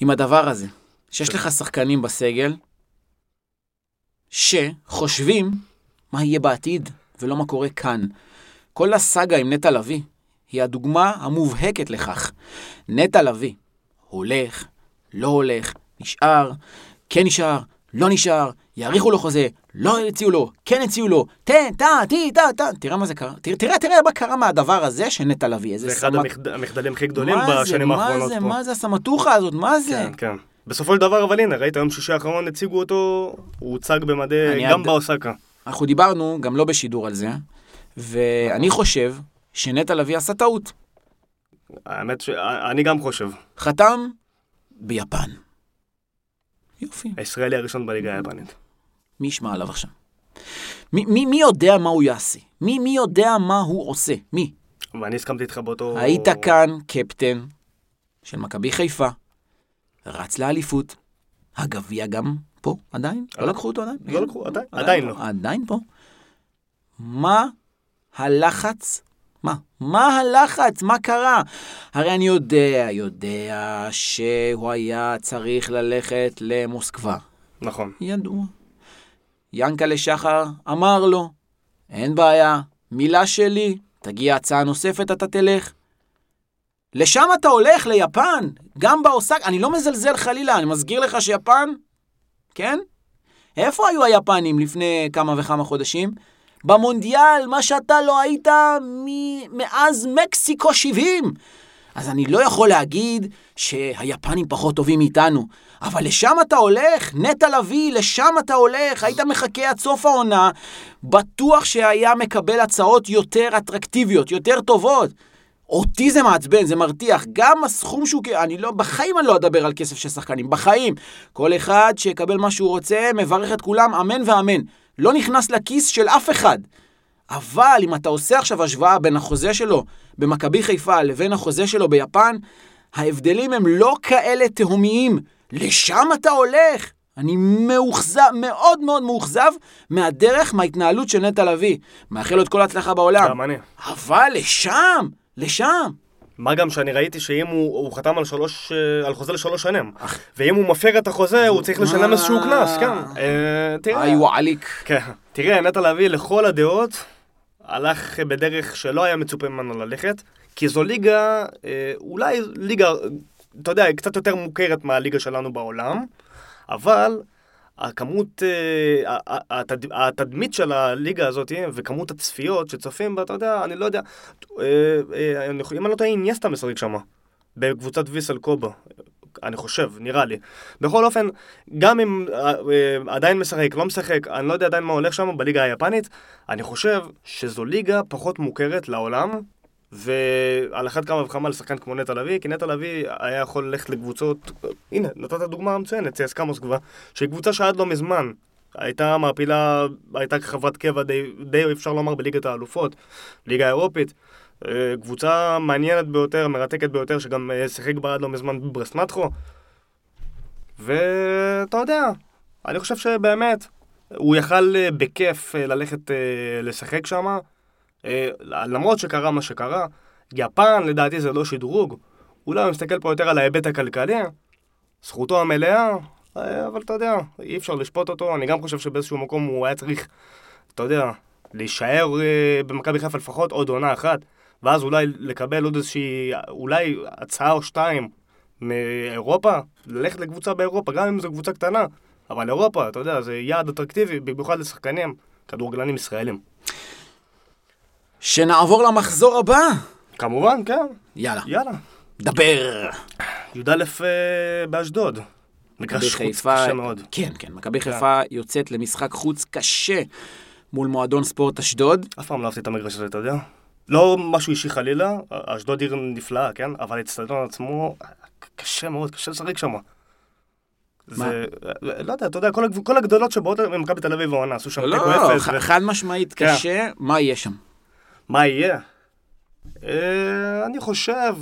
עם הדבר הזה, שיש לך שחקנים בסגל שחושבים מה יהיה בעתיד ולא מה קורה כאן. כל הסאגה עם נטע לביא היא הדוגמה המובהקת לכך. נטע לביא הולך, לא הולך, נשאר, כן נשאר, לא נשאר, יאריכו לו חוזה, לא הציעו לו, כן הציעו לו, תן, תן, תן, תן, תן. תראה מה זה קרה, תראה, תראה, תראה מה קרה מהדבר הזה של נטע לביא. איזה זה אחד סמט- המחד- המחדלים הכי גדולים מה זה, בשנים מה האחרונות זה, פה. מה זה הסמטוחה הזאת, מה זה? כן, כן. בסופו של דבר, אבל הנה, ראית יום שישי האחרון הציגו אותו, הוא הוצג במדי, אני גם עד- באוסקה. אנחנו דיברנו, גם לא בשידור על זה, ואני חושב שנטע לביא עשה טעות. האמת שאני גם חושב. חתם ביפן. יופי, הישראלי הראשון בליגה היפנית. מי ישמע עליו עכשיו? מי, מי, מי יודע מה הוא יעשה? מי, מי יודע מה הוא עושה? מי? ואני הסכמתי איתך באותו... היית כאן קפטן של מכבי חיפה, רץ לאליפות, הגביע גם פה עדיין? לא לקחו אותו עדיין? לא לקחו, עדיין, עדיין לא. עדיין פה. מה הלחץ? מה? מה הלחץ? מה קרה? הרי אני יודע, יודע שהוא היה צריך ללכת למוסקבה. נכון. ידוע. ינקלה שחר אמר לו, אין בעיה, מילה שלי, תגיע הצעה נוספת, אתה תלך. לשם אתה הולך, ליפן, גם באוסק, אני לא מזלזל חלילה, אני מזכיר לך שיפן, כן? איפה היו היפנים לפני כמה וכמה חודשים? במונדיאל, מה שאתה לא היית מ- מאז מקסיקו 70. אז אני לא יכול להגיד שהיפנים פחות טובים מאיתנו, אבל לשם אתה הולך, נטע לביא, לשם אתה הולך, היית מחכה עד סוף העונה, בטוח שהיה מקבל הצעות יותר אטרקטיביות, יותר טובות. אותי זה מעצבן, זה מרתיח. גם הסכום שהוא... אני לא... בחיים אני לא אדבר על כסף של שחקנים, בחיים. כל אחד שיקבל מה שהוא רוצה, מברך את כולם, אמן ואמן. לא נכנס לכיס של אף אחד. אבל אם אתה עושה עכשיו השוואה בין החוזה שלו במכבי חיפה לבין החוזה שלו ביפן, ההבדלים הם לא כאלה תהומיים. לשם אתה הולך. אני מאוכזב, מאוד מאוד מאוכזב מהדרך, מההתנהלות של נטע לביא. מאחל לו את כל ההצלחה בעולם. גם אני. אבל לשם, לשם. מה גם שאני ראיתי שאם הוא, הוא חתם על, שלוש, אה, על חוזה לשלוש שנים, ואם הוא מפר את החוזה, הוא צריך לשלם איזשהו קנס, כן. אה, תראה, היי וואליק. כן. תראה, נטע לביא לכל הדעות הלך בדרך שלא היה מצופה ממנו ללכת, כי זו ליגה, אה, אולי ליגה, אתה יודע, קצת יותר מוכרת מהליגה שלנו בעולם, אבל הכמות, אה, התד- התדמית של הליגה הזאת וכמות הצפיות שצופים בה, אתה יודע, אני לא יודע, אה, אם אני לא טועה, איניאסטה משחק שם, בקבוצת ויסל קובה. אני חושב, נראה לי. בכל אופן, גם אם אה, אה, עדיין משחק, לא משחק, אני לא יודע עדיין מה הולך שם בליגה היפנית, אני חושב שזו ליגה פחות מוכרת לעולם, ועל אחת כמה וכמה לשחקן כמו נטע לביא, כי נטע לביא היה יכול ללכת לקבוצות, הנה, נתת דוגמה מצוינת, צייסקה מוסקבה, שהיא קבוצה שעד לא מזמן הייתה מעפילה, הייתה חברת קבע די, די אפשר לומר בליגת האלופות, ליגה האירופית. אה, קבוצה מעניינת ביותר, מרתקת ביותר, שגם אה, שיחק בה עד לא מזמן בברסנטחו. ואתה יודע, אני חושב שבאמת, הוא יכל אה, בכיף ללכת לשחק שם, למרות שקרה מה שקרה. יפן, לדעתי זה לא שדרוג. אולי הוא מסתכל פה יותר על ההיבט הכלכלי, זכותו המלאה, אה, אבל אתה יודע, אי אפשר לשפוט אותו. אני גם חושב שבאיזשהו מקום הוא היה צריך, אתה יודע, להישאר במכבי חיפה לפחות עוד עונה אחת, ואז אולי לקבל עוד איזושהי, אולי הצעה או שתיים מאירופה, ללכת לקבוצה באירופה, גם אם זו קבוצה קטנה, אבל אירופה, אתה יודע, זה יעד אטרקטיבי, במיוחד לשחקנים, כדורגלנים ישראלים. שנעבור למחזור הבא. כמובן, כן, יאללה, יאללה. דבר. י"א אה, באשדוד. מגרש חוץ קשה מאוד. כן, כן, מכבי חיפה יוצאת למשחק חוץ קשה מול מועדון ספורט אשדוד. אף פעם לא אהבתי את המגרש הזה, אתה יודע? לא משהו אישי חלילה, אשדוד עיר נפלאה, כן? אבל האצטדיון עצמו, קשה מאוד, קשה לשחק שם. זה, לא יודע, אתה יודע, כל, הגב- כל הגדולות שבאות ממכבי תל אביב העונה, עשו שם לא, תיקו לא, אפס. ח- ו- חד משמעית כן. קשה, מה יהיה שם? מה יהיה? אה, אני חושב,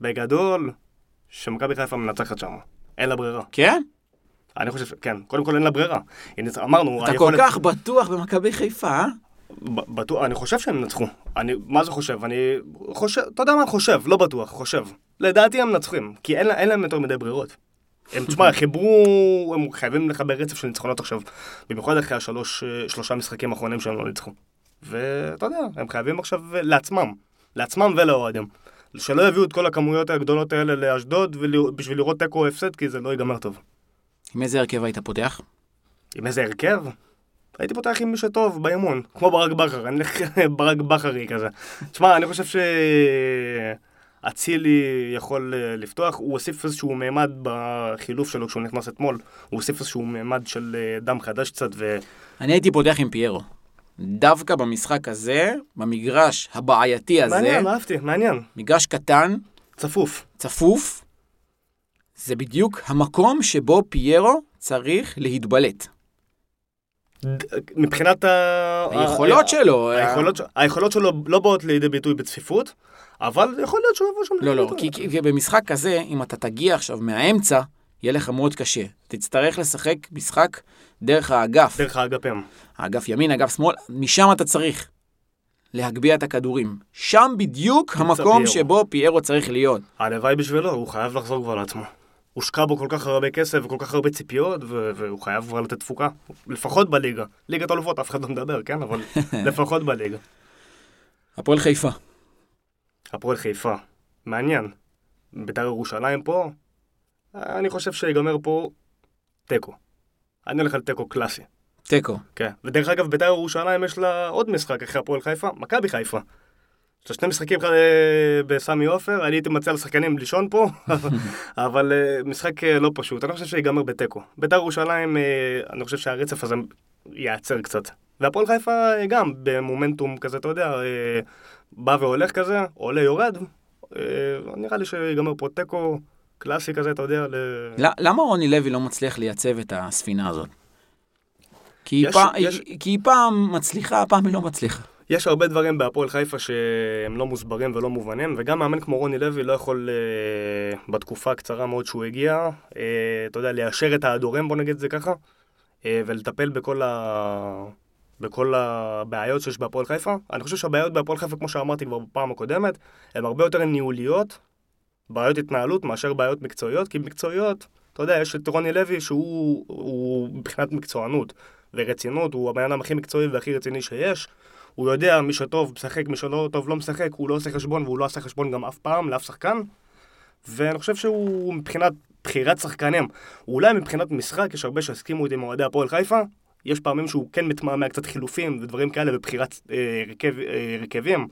בגדול, שמכבי חיפה מנצחת שם. אין לה ברירה. כן? אני חושב, כן, קודם כל אין לה ברירה. אמרנו, אתה כל כך בטוח במכבי חיפה, אה? בטוח, אני חושב שהם ינצחו. אני, מה זה חושב? אני חושב, אתה יודע מה חושב, לא בטוח, חושב. לדעתי הם מנצחים, כי אין, אין להם יותר מדי ברירות. הם, תשמע, חיברו, הם חייבים לחבר רצף של ניצחונות עכשיו, במיוחד אחרי השלוש, אה, שלושה משחקים האחרונים שהם לא ניצחו. ואתה יודע, הם חייבים עכשיו לעצמם, לעצמם ולאוהדים. שלא יביאו את כל הכמויות הגדולות האלה לאשדוד בשביל לראות תיקו הפסד, כי זה לא ייגמר טוב. עם איזה הרכב היית פותח? עם איזה הרכב? הייתי פותח עם מי שטוב באימון, כמו ברק בכר, אני אלך ברק בכרי כזה. תשמע, אני חושב שאצילי יכול אה, לפתוח, הוא הוסיף איזשהו מימד בחילוף שלו כשהוא נכנס אתמול, הוא הוסיף איזשהו מימד של אה, דם חדש קצת, ו... אני הייתי פותח עם פיירו. דווקא במשחק הזה, במגרש הבעייתי הזה, מעניין, אהבתי, מעניין. מגרש קטן, צפוף. צפוף, זה בדיוק המקום שבו פיירו צריך להתבלט. מבחינת ה... היכולות שלו... היכולות, ש- היכולות שלו לא באות לידי ביטוי בצפיפות, אבל יכול להיות שהוא יבוא שם לא, לידי לא, ביטוי. כי, כי במשחק כזה, אם אתה תגיע עכשיו מהאמצע, יהיה לך מאוד קשה. תצטרך לשחק משחק דרך האגף. דרך האגפים. האגף ימין, אגף שמאל, משם אתה צריך להגביה את הכדורים. שם בדיוק המקום פיירו. שבו פיירו צריך להיות. הלוואי בשבילו, הוא חייב לחזור כבר לעצמו. הושקע בו כל כך הרבה כסף וכל כך הרבה ציפיות, ו- והוא חייב כבר לתת תפוקה. לפחות בליגה. ליגת אלופות אף אחד לא מדבר, כן? אבל לפחות בליגה. הפועל חיפה. הפועל חיפה. מעניין. בית"ר ירושלים פה, אני חושב שיגמר פה תיקו. אני הולך על תיקו קלאסי. תיקו. כן. ודרך אגב, בית"ר ירושלים יש לה עוד משחק אחרי הפועל חיפה, מכבי חיפה. יש שני משחקים אה, בסמי עופר, אני הייתי מציע לשחקנים לישון פה, אבל אה, משחק אה, לא פשוט. אני חושב שיגמר בתיקו. בית"ר ירושלים, אני חושב שהרצף הזה ייעצר קצת. והפועל חיפה גם במומנטום כזה, אתה יודע, בא והולך כזה, עולה יורד. אה, נראה לי שיגמר פה תיקו קלאסי כזה, אתה יודע, ל... למה רוני לוי לא מצליח לייצב את הספינה הזאת? כי היא פעם מצליחה, פעם היא לא מצליחה. יש הרבה דברים בהפועל חיפה שהם לא מוסברים ולא מובנים, וגם מאמן כמו רוני לוי לא יכול אה, בתקופה הקצרה מאוד שהוא הגיע, אה, אתה יודע, ליישר את ההדורים, בוא נגיד את זה ככה, אה, ולטפל בכל, ה... בכל הבעיות שיש בהפועל חיפה. אני חושב שהבעיות בהפועל חיפה, כמו שאמרתי כבר בפעם הקודמת, הן הרבה יותר ניהוליות, בעיות התנהלות, מאשר בעיות מקצועיות, כי מקצועיות, אתה יודע, יש את רוני לוי שהוא הוא מבחינת מקצוענות ורצינות, הוא הבן אדם הכי מקצועי והכי רציני שיש. הוא יודע מי שטוב משחק, מי שלא טוב לא משחק, הוא לא עושה חשבון והוא לא עשה חשבון גם אף פעם לאף שחקן. ואני חושב שהוא מבחינת בחירת שחקנים, אולי מבחינת משחק, יש הרבה שהסכימו איתי עם אוהדי הפועל חיפה, יש פעמים שהוא כן מתמהמה קצת חילופים ודברים כאלה בבחירת אה, הרכב, אה,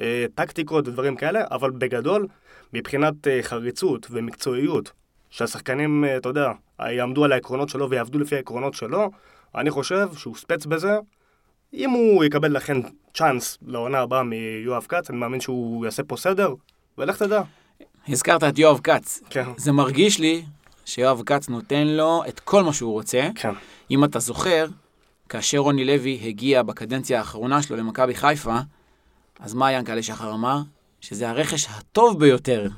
אה, טקטיקות ודברים כאלה, אבל בגדול, מבחינת אה, חריצות ומקצועיות, שהשחקנים, אה, אתה יודע, יעמדו על העקרונות שלו ויעבדו לפי העקרונות שלו, אני חושב שהוא ספץ בזה. אם הוא יקבל לכן צ'אנס לעונה הבאה מיואב כץ, אני מאמין שהוא יעשה פה סדר, ולך תדע. הזכרת את יואב כץ. כן. זה מרגיש לי שיואב כץ נותן לו את כל מה שהוא רוצה. כן. אם אתה זוכר, כאשר רוני לוי הגיע בקדנציה האחרונה שלו למכבי חיפה, אז מה ינקלה שחר אמר? שזה הרכש הטוב ביותר.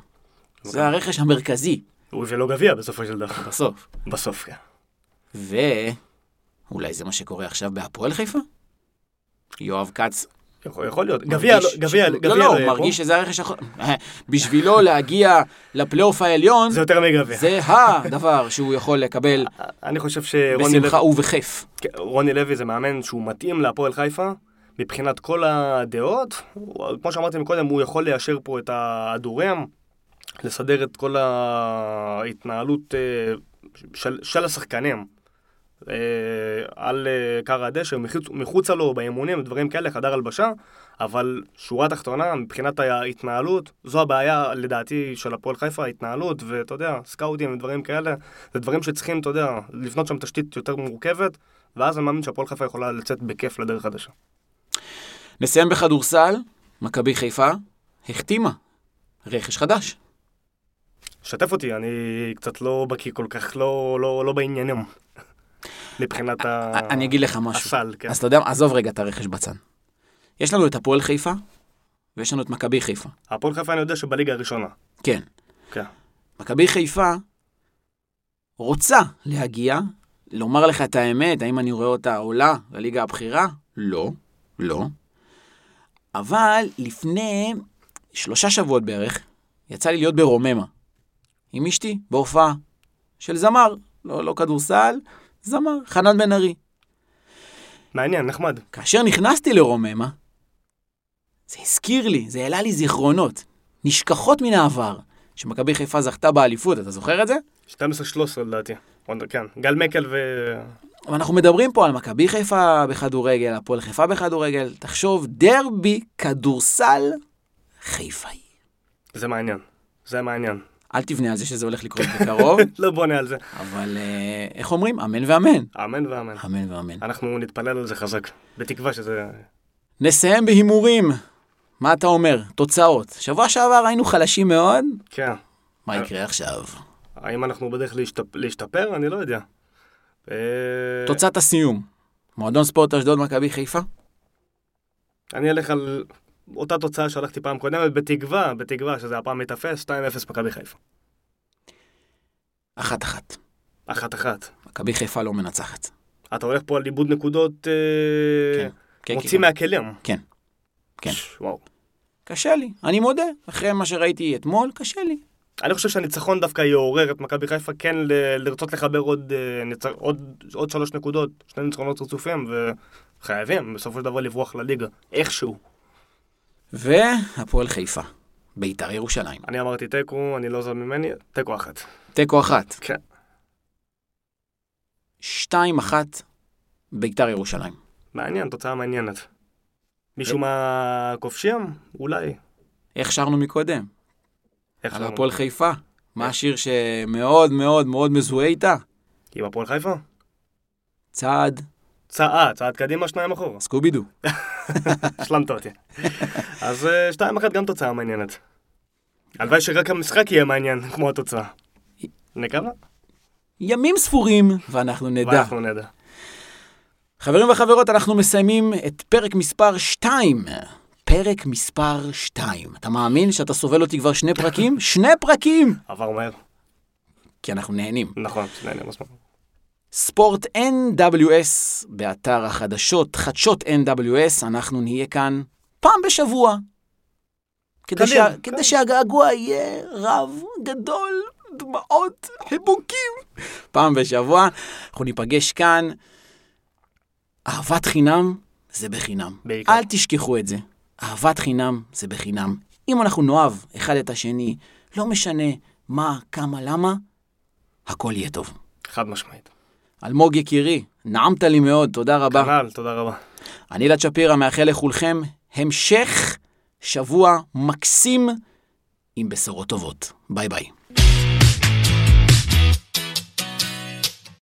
זה הרכש המרכזי, הוא הביא לו גביע בסופו של דבר. בסוף. בסוף, כן. ואולי זה מה שקורה עכשיו בהפועל חיפה? יואב כץ יכול, יכול להיות. גביע, לא- גביע, ש- גביע לא, לא, לא הוא. מרגיש שזה הרכש האחרון. בשבילו להגיע לפלייאוף העליון, זה יותר מגביע. זה הדבר שהוא יכול לקבל אני חושב שרוני בשמחה לוי, ובכיף. כן, רוני לוי זה מאמן שהוא מתאים להפועל חיפה. מבחינת כל הדעות, כמו שאמרתי מקודם, הוא יכול ליישר פה את ההדורים, לסדר את כל ההתנהלות אה, של, של השחקנים אה, על אה, קר הדשא, מחוצה לו באימונים ודברים כאלה, חדר הלבשה, אבל שורה תחתונה, מבחינת ההתנהלות, זו הבעיה לדעתי של הפועל חיפה, ההתנהלות, ואתה יודע, סקאוטים ודברים כאלה, זה דברים שצריכים, אתה יודע, לבנות שם תשתית יותר מורכבת, ואז אני מאמין שהפועל חיפה יכולה לצאת בכיף לדרך חדשה. נסיים בכדורסל, מכבי חיפה החתימה רכש חדש. שתף אותי, אני קצת לא בקיא כל כך, לא, לא, לא בעניינים. מבחינת ה... אני אגיד לך משהו. הסל, כן. אז אתה יודע, עזוב רגע את הרכש בצד. יש לנו את הפועל חיפה, ויש לנו את מכבי חיפה. הפועל חיפה אני יודע שבליגה הראשונה. כן. כן. מכבי חיפה רוצה להגיע, לומר לך את האמת, האם אני רואה אותה עולה לליגה הבכירה? לא, לא. אבל לפני שלושה שבועות בערך, יצא לי להיות ברוממה. עם אשתי, בהופעה של זמר, לא, לא כדורסל, זמר, חנן בן ארי. מעניין, נחמד. כאשר נכנסתי לרוממה, זה הזכיר לי, זה העלה לי זיכרונות, נשכחות מן העבר, שמכבי חיפה זכתה באליפות, אתה זוכר את זה? 12-13 לדעתי. כן. גל מקל ו... אנחנו מדברים פה על מכבי חיפה בכדורגל, הפועל חיפה בכדורגל, תחשוב, דרבי כדורסל חיפאי. זה מעניין. זה מעניין. אל תבנה על זה שזה הולך לקרות בקרוב, לא בונה על זה. אבל אה, איך אומרים? אמן ואמן. אמן ואמן. אמן ואמן. אנחנו נתפלל על זה חזק. בתקווה שזה... נסיים בהימורים. מה אתה אומר? תוצאות. שבוע שעבר היינו חלשים מאוד, כן. מה יקרה עכשיו? האם אנחנו בדרך להשתפ... להשתפר? אני לא יודע. אה, תוצאת הסיום. מועדון ספורט אשדוד מכבי חיפה? אני אלך על אותה תוצאה שהלכתי פעם קודמת, בתקווה, בתקווה שזה הפעם ייתפס, 2-0 מכבי חיפה. אחת אחת. אחת אחת. מכבי חיפה לא מנצחת. אתה הולך פה על איבוד נקודות אה, כן. כן, מוציא כן. מהכלים. כן. כן. ש- וואו. קשה לי, אני מודה. אחרי מה שראיתי אתמול, קשה לי. אני חושב שהניצחון דווקא יעורר את מכבי חיפה כן ל- לרצות לחבר עוד, אה, ניצ... עוד, עוד שלוש נקודות, שני ניצחונות רצופים, וחייבים בסופו של דבר לברוח לליגה, איכשהו. והפועל חיפה. ביתר ירושלים. אני אמרתי תיקו, אני לא זר ממני, תיקו אחת. תיקו אחת. כן. שתיים אחת, ביתר ירושלים. מעניין, תוצאה מעניינת. מישהו מהכובשים? אולי. איך שרנו מקודם? איך על שלנו? הפועל חיפה. מה השיר שמאוד מאוד מאוד מזוהה איתה? עם הפועל חיפה? צעד צעד, צעד קדימה, שניים אחורה. סקובידו. השלמת אותי. אז אה, שתיים אחת גם תוצאה מעניינת. הלוואי שרק המשחק יהיה מעניין, כמו התוצאה. נקווה? ימים ספורים, ואנחנו נדע. ואנחנו נדע. חברים וחברות, אנחנו מסיימים את פרק מספר 2. פרק מספר 2. אתה מאמין שאתה סובל אותי כבר שני פרקים? שני פרקים! עבר מהר. כי אנחנו נהנים. נכון, נהנה מספיק. ספורט NWS באתר החדשות, חדשות NWS, אנחנו נהיה כאן פעם בשבוע. כדי, שה... כן. כדי שהגעגוע יהיה רב, גדול, דמעות, חיבוקים. פעם בשבוע אנחנו ניפגש כאן. אהבת חינם זה בחינם. בעיקר. אל תשכחו את זה. אהבת חינם זה בחינם. אם אנחנו נאהב אחד את השני, לא משנה מה, כמה, למה, הכל יהיה טוב. חד משמעית. אלמוג יקירי, נעמת לי מאוד, תודה רבה. כנ"ל, תודה רבה. אני אלעד שפירא מאחל לכולכם המשך שבוע מקסים עם בשורות טובות. ביי ביי.